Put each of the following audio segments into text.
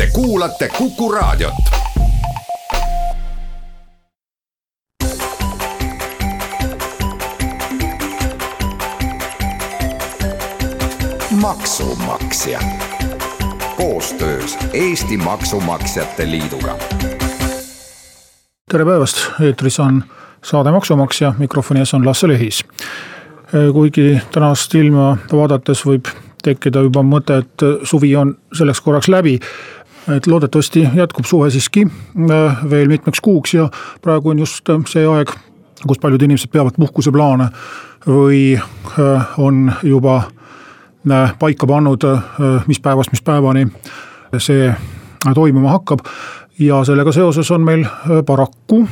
Te kuulate Kuku Raadiot. maksumaksja koostöös Eesti Maksumaksjate Liiduga. tere päevast, eetris on saade Maksumaksja, mikrofoni ees on Lasse Lehis. kuigi tänast ilma vaadates võib tekkida juba mõte, et suvi on selleks korraks läbi. Et loodetavasti jätkub suve siiski äh, veel mitmeks kuuks ja praegu on just see aeg, kus paljud inimesed peavad puhkuseplaane või äh, on juba äh, paika pannud, mis päevast mis päevani see toimuma hakkab. ja sellega seoses on meil paraku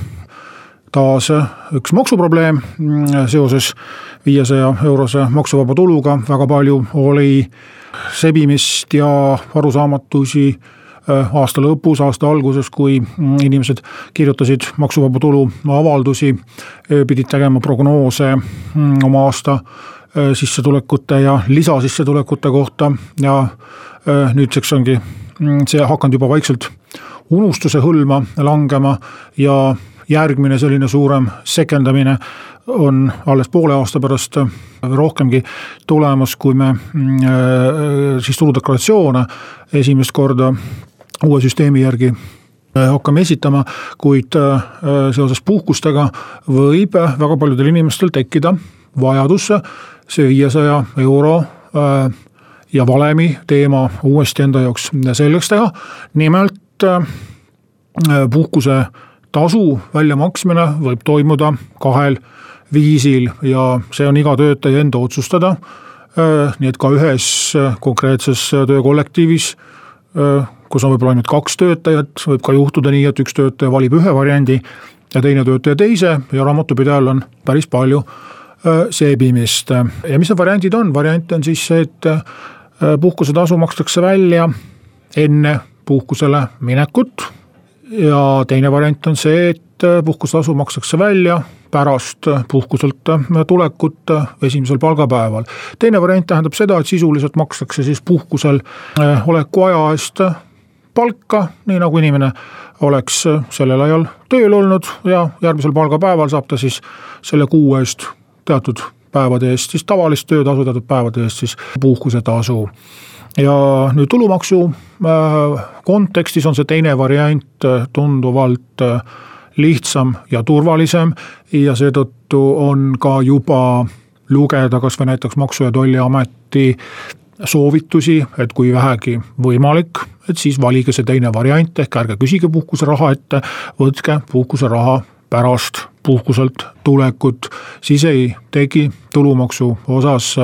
taas üks maksuprobleem mm, seoses viiesaja eurose maksuvaba tuluga, väga palju oli sebimist ja arusaamatusi äh, aasta lõpus, aasta alguses, kui mm, inimesed kirjutasid maksuvaba tulu avaldusi, äh, pidid tegema prognoose mm, oma aasta äh, sissetulekute ja lisasissetulekute kohta ja nüüdseks ongi see hakanud juba vaikselt unustuse hõlma langema ja järgmine selline suurem sekendamine on alles poole aasta pärast rohkemgi tulemas, kui me mm, äh, siis tuludeklaratsioone esimest korda uue süsteemi järgi äh, hakkame esitama, kuid äh, seoses puhkustega võib väga paljudel inimestel tekkida vajadus see viiesaja euro ja valemi teema uuesti enda jaoks selgeks teha. nimelt puhkuse tasu väljamaksmine võib toimuda kahel viisil ja see on iga töötaja enda otsustada. Äh, nii et ka ühes äh, konkreetses äh, töökollektiivis, kus on võib-olla ainult kaks töötajat, võib ka juhtuda nii, et üks töötaja valib ühe variandi ja teine töötaja teise ja raamatupidajal on päris palju seebimist. ja mis need variandid on, variant on siis see, et puhkusetasu makstakse välja enne puhkusele minekut ja teine variant on see, et puhkustasu makstakse välja pärast puhkuselt tulekut esimesel palgapäeval. teine variant tähendab seda, et sisuliselt makstakse siis puhkusel oleku aja eest palka, nii nagu inimene oleks sellel ajal tööl olnud ja järgmisel palgapäeval saab ta siis selle kuu eest teatud päevade eest siis tavalist töötasu, teatud päevade eest siis puhkusetasu. Ja nüüd tulumaksu äh, kontekstis on see teine variant äh, tunduvalt äh, lihtsam ja turvalisem ja seetõttu on ka juba lugeda kasvõi näiteks Maksu- ja Tolliameti soovitusi, et kui vähegi võimalik, et siis valige see teine variant, ehk ärge küsige puhkuseraha ette, võtke puhkuseraha pärast puhkuselt tulekut, siis ei tegi tulumaksu osas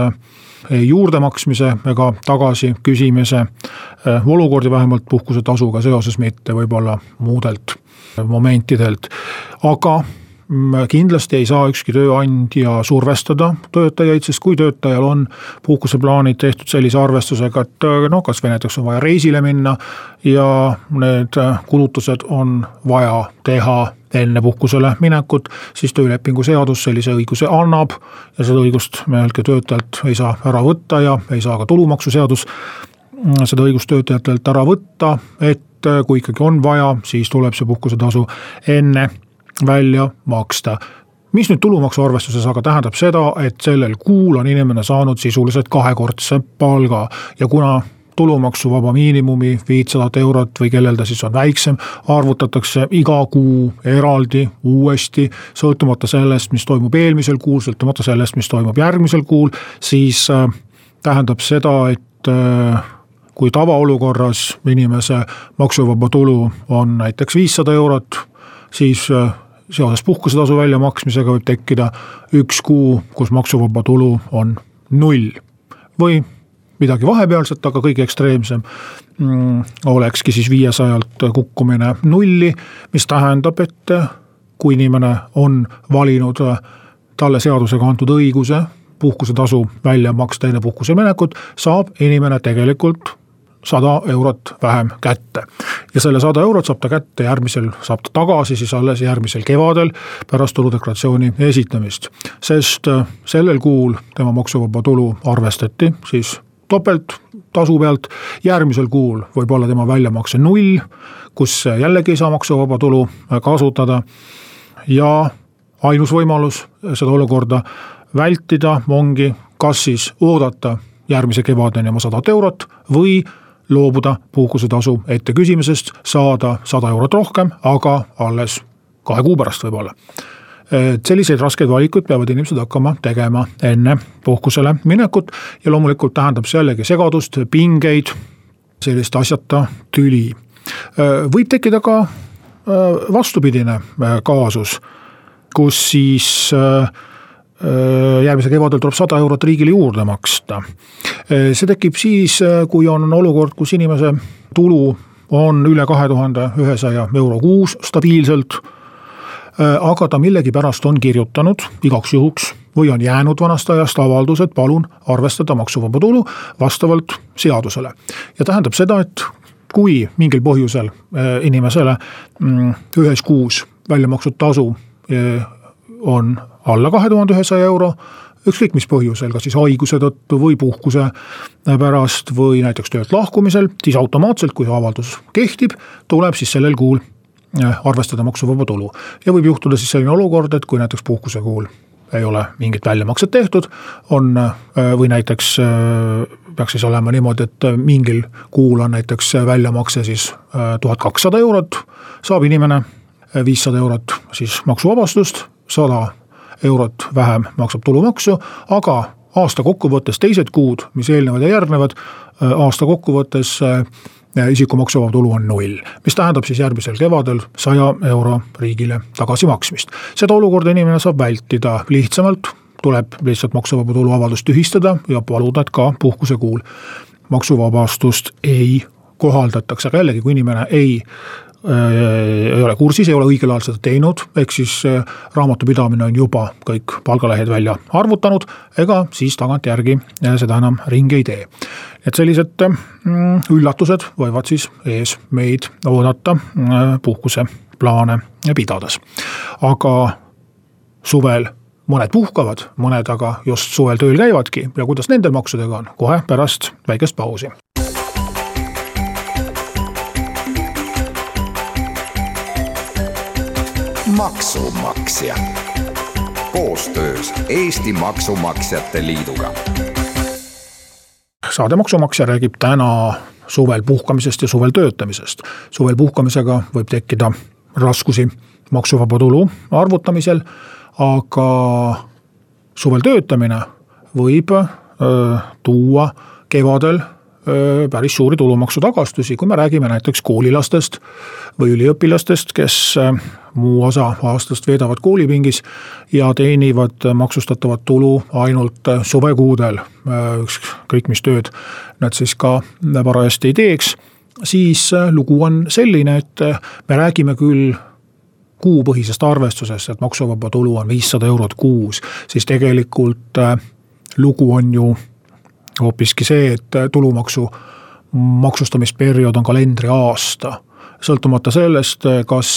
juurdemaksmise ega tagasi küsimise eh, olukordi vähemalt puhkusetasuga seoses, mitte võib-olla muudelt momentidelt, aga kindlasti ei saa ükski tööandja survestada töötajaid, sest kui töötajal on puhkuseplaanid tehtud sellise arvestusega, et eh, noh, kasvõi näiteks on vaja reisile minna ja need kulutused on vaja teha enne puhkusele minekut, siis töölepingu seadus sellise õiguse annab ja seda õigust üheltki töötajalt ei saa ära võtta ja ei saa ka tulumaksuseadus seda õigust töötajatelt ära võtta, et kui ikkagi on vaja, siis tuleb see puhkusetasu enne välja maksta. mis nüüd tulumaksu arvestuses aga tähendab seda, et sellel kuul on inimene saanud sisuliselt kahekordse palga. ja kuna tulumaksuvaba miinimumi viitsadat eurot või kellel ta siis on väiksem, arvutatakse iga kuu eraldi uuesti, sõltumata sellest, mis toimub eelmisel kuul, sõltumata sellest, mis toimub järgmisel kuul, siis äh, tähendab seda, et äh, kui tavaolukorras inimese maksuvaba tulu on näiteks viissada eurot, siis äh, seoses puhkusetasu väljamaksmisega võib tekkida üks kuu, kus maksuvaba tulu on null või midagi vahepealset, aga kõige ekstreemsem mm, olekski siis viiesajalt kukkumine nulli, mis tähendab, et kui inimene on valinud talle seadusega antud õiguse puhkusetasu välja maksta enne puhkusele minekut, saab inimene tegelikult sada eurot vähem kätte. Ja selle sada eurot saab ta kätte järgmisel, saab ta tagasi siis alles järgmisel kevadel pärast tuludeklaratsiooni esitamist. sest äh, sellel kuul tema maksuvaba tulu arvestati siis topelt tasu pealt, järgmisel kuul võib olla tema väljamakse null, kus jällegi ei saa maksuvaba tulu kasutada ja ainus võimalus seda olukorda vältida ongi kas siis oodata järgmise kevadeni oma sadat eurot või loobuda puhkusetasu ette küsimisest, saada sada eurot rohkem, aga alles kahe kuu pärast võib-olla. et selliseid raskeid valikuid peavad inimesed hakkama tegema enne puhkusele minekut ja loomulikult tähendab see jällegi segadust, pingeid, sellist asjata tüli. võib tekkida ka vastupidine kaasus, kus siis äh, järgmisel kevadel tuleb sada eurot riigile juurde maksta. see tekib siis, kui on olukord, kus inimese tulu on üle kahe tuhande ühesaja euro kuus stabiilselt. aga ta millegipärast on kirjutanud igaks juhuks või on jäänud vanast ajast avaldus, et palun arvestada maksuvaba tulu vastavalt seadusele. ja tähendab seda, et kui mingil põhjusel inimesele mm, ühes kuus välja makstud tasu on alla kahe tuhande ühesaja euro, ükskõik mis põhjusel, kas siis haiguse tõttu või puhkuse pärast või näiteks töölt lahkumisel, siis automaatselt, kui see avaldus kehtib, tuleb siis sellel kuul eh, arvestada maksuvaba tulu. ja võib juhtuda siis selline olukord, et kui näiteks puhkuse kuul ei ole mingit väljamakset tehtud, on eh, või näiteks eh, peaks siis olema niimoodi, et mingil kuul on näiteks väljamakse siis tuhat kakssada eurot, saab inimene viissada eurot siis maksuvabastust, sada eurot vähem maksab tulumaksu, aga aasta kokkuvõttes teised kuud, mis eelnevad ja järgnevad, äh, aasta kokkuvõttes äh, isikumaksuvaba tulu on null, mis tähendab siis järgmisel kevadel saja euro riigile tagasimaksmist. seda olukorda inimene saab vältida lihtsamalt, tuleb lihtsalt maksuvaba tulu avaldus tühistada ja paluda, et ka puhkuse kuul maksuvabastust ei kohaldatakse, aga jällegi, kui inimene ei ei ole kursis, ei ole õigel ajal seda teinud, ehk siis äh, raamatupidamine on juba kõik palgalehed välja arvutanud, ega siis tagantjärgi äh, seda enam ringi ei tee. et sellised mm, üllatused võivad siis ees meid oodata puhkuseplaane pidades. aga suvel mõned puhkavad, mõned aga just suvel tööl käivadki ja kuidas nendel maksudega on, kohe pärast väikest pausi maksumaksja koostöös Eesti Maksumaksjate Liiduga. saade Maksumaksja räägib täna suvel puhkamisest ja suvel töötamisest. suvel puhkamisega võib tekkida raskusi maksuvaba tulu arvutamisel, aga suvel töötamine võib öö, tuua kevadel päris suuri tulumaksutagastusi, kui me räägime näiteks koolilastest või üliõpilastest, kes muu osa aastast veedavad koolipingis ja teenivad maksustatavat tulu ainult suvekuudel, ükskõik mis tööd nad siis ka parajasti ei teeks, siis lugu on selline, et me räägime küll kuupõhisest arvestusest, et maksuvaba tulu on viissada eurot kuus, siis tegelikult lugu on ju hoopiski see, et tulumaksu maksustamisperiood on kalendriaasta. sõltumata sellest, kas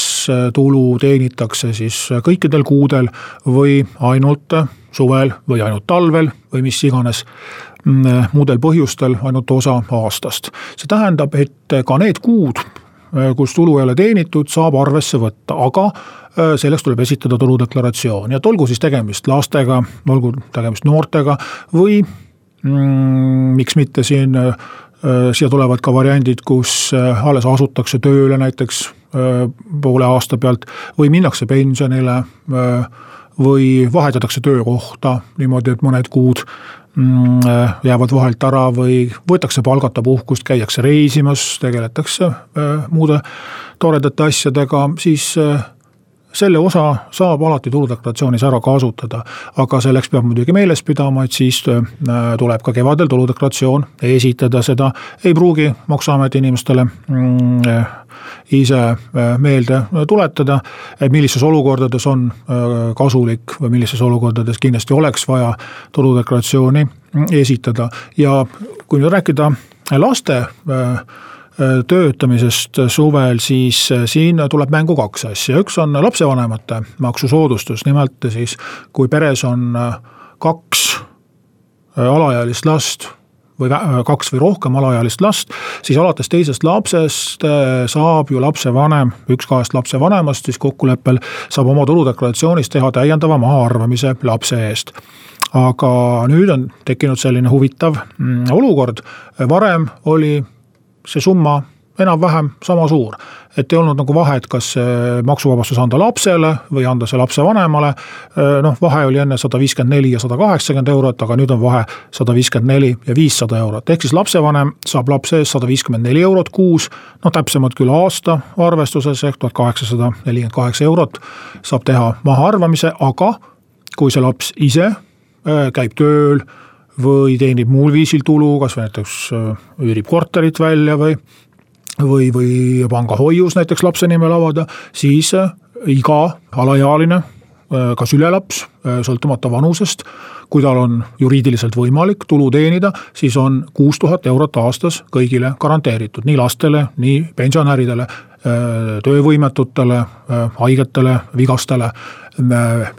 tulu teenitakse siis kõikidel kuudel või ainult suvel või ainult talvel või mis iganes mm, muudel põhjustel ainult osa aastast. see tähendab, et ka need kuud, kus tulu ei ole teenitud, saab arvesse võtta, aga selleks tuleb esitada tuludeklaratsioon ja et olgu siis tegemist lastega, olgu tegemist noortega või miks mitte siin, äh, siia tulevad ka variandid, kus äh, alles asutakse tööle näiteks äh, poole aasta pealt või minnakse pensionile või vahetatakse töökohta niimoodi, et mõned kuud mm, jäävad vahelt ära või võetakse palgata puhkust, käiakse reisimas, tegeletakse muude toredate asjadega, siis selle osa saab alati tuludeklaratsioonis ära kasutada. aga selleks peab muidugi meeles pidama, et siis tuleb ka kevadel tuludeklaratsioon esitada, seda ei pruugi maksuameti inimestele mm, ise meelde tuletada, et millistes olukordades on kasulik või millistes olukordades kindlasti oleks vaja tuludeklaratsiooni esitada ja kui nüüd rääkida laste töötamisest suvel, siis siin tuleb mängu kaks asja, üks on lapsevanemate maksusoodustus, nimelt siis kui peres on kaks alaealist last või kaks või rohkem alaealist last, siis alates teisest lapsest saab ju lapsevanem, üks kahest lapsevanemast siis kokkuleppel saab oma tuludeklaratsioonis teha täiendava mahaarvamise lapse eest. Aga nüüd on tekkinud selline huvitav mm, olukord, varem oli see summa enam-vähem sama suur. et ei olnud nagu vahet, kas maksuvabastus anda lapsele või anda see lapsevanemale. noh, vahe oli enne sada viiskümmend neli ja sada kaheksakümmend eurot, aga nüüd on vahe sada viiskümmend neli ja viissada eurot, ehk siis lapsevanem saab lapse eest sada viiskümmend neli eurot kuus. noh, täpsemalt küll aasta arvestuses ehk tuhat kaheksasada nelikümmend kaheksa eurot saab teha mahaarvamise, aga kui see laps ise Äh, käib tööl või teenib muul viisil tulu, kasvõi näiteks äh, üürib korterit välja või või, või pangahoius näiteks lapse nimel avada, siis äh, iga alaealine, ka sülelaps, sõltumata vanusest, kui tal on juriidiliselt võimalik tulu teenida, siis on kuus tuhat eurot aastas kõigile garanteeritud, nii lastele, nii pensionäridele, töövõimetutele, haigetele, vigastele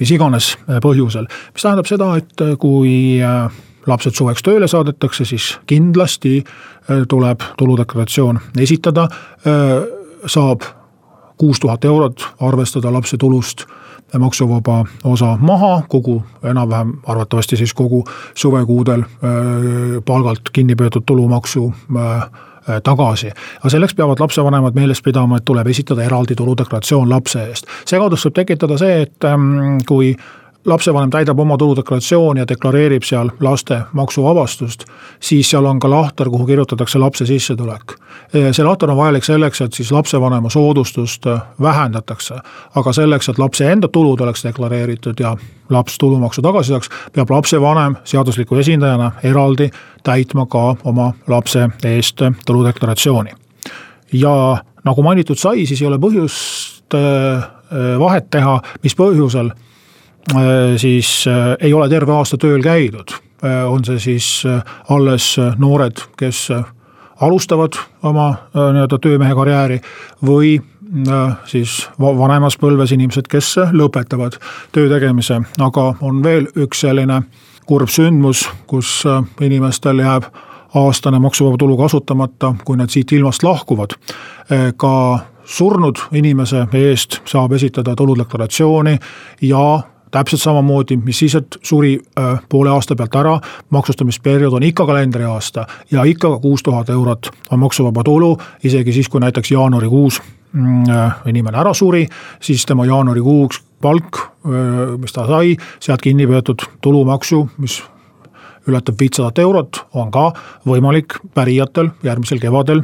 mis iganes põhjusel. mis tähendab seda, et kui äh, lapsed suveks tööle saadetakse, siis kindlasti äh, tuleb tuludeklaratsioon esitada, äh, saab kuus tuhat eurot arvestada lapse tulust maksuvaba osa maha, kogu enam-vähem arvatavasti siis kogu suvekuudel palgalt kinni peetud tulumaksu Äh, tagasi. aga selleks peavad lapsevanemad meeles pidama, et tuleb esitada eraldi tuludeklaratsioon lapse eest. segadust võib tekitada see, et ähm, kui lapsevanem täidab oma tuludeklaratsiooni ja deklareerib seal laste maksuvabastust, siis seal on ka lahter, kuhu kirjutatakse lapse sissetulek. see lahter on vajalik selleks, et siis lapsevanema soodustust vähendatakse. aga selleks, et lapse enda tulud oleks deklareeritud ja laps tulumaksu tagasi saaks, peab lapsevanem seadusliku esindajana eraldi täitma ka oma lapse eest tuludeklaratsiooni. ja nagu mainitud sai, siis ei ole põhjust äh, vahet teha, mis põhjusel siis äh, ei ole terve aasta tööl käidud. Äh, on see siis alles noored, kes alustavad oma nii-öelda töömehe karjääri või siis vanemas põlves inimesed, kes lõpetavad töö tegemise, aga on veel üks selline kurb sündmus, kus inimestel jääb aastane maksuvaba tulu kasutamata, kui nad siit ilmast lahkuvad. ka surnud inimese eest saab esitada tuludeklaratsiooni ja täpselt samamoodi, mis siis, et suri äh, poole aasta pealt ära, maksustamisperiood on ikka kalendriaasta ja ikka kuus tuhat eurot on maksuvaba tulu, isegi siis, kui näiteks jaanuarikuus mm, äh, inimene ära suri, siis tema jaanuarikuuks palk, äh, mis ta sai, sealt kinni peetud tulumaksu, mis ületab viitsadat eurot, on ka võimalik pärijatel järgmisel kevadel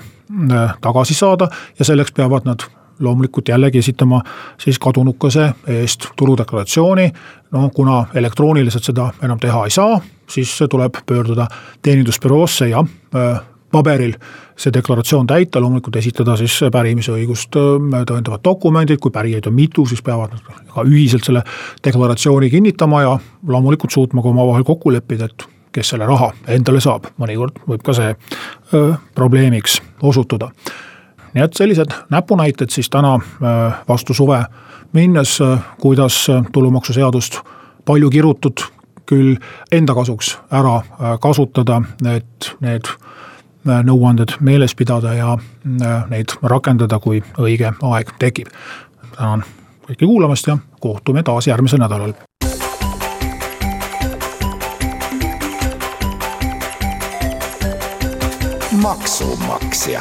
tagasi saada ja selleks peavad nad loomulikult jällegi esitama siis kadunukese eest tuludeklaratsiooni. no kuna elektrooniliselt seda enam teha ei saa, siis tuleb pöörduda teenindusbüroosse ja äh, paberil see deklaratsioon täita, loomulikult esitada siis pärimisõigust äh, tõendavad dokumendid, kui pärijaid on mitu, siis peavad nad ka ühiselt selle deklaratsiooni kinnitama ja loomulikult suutma ka omavahel kokku leppida, et kes selle raha endale saab, mõnikord võib ka see öö, äh, probleemiks osutuda nii et sellised näpunäited siis täna äh, vastu suve minnes, äh, kuidas äh, tulumaksuseadust palju kirutud küll enda kasuks ära kasutada, et need nõuanded meeles pidada ja neid rakendada, kui õige aeg tekib. tänan kõiki kuulamast ja kohtume taas järgmisel nädalal. maksumaksja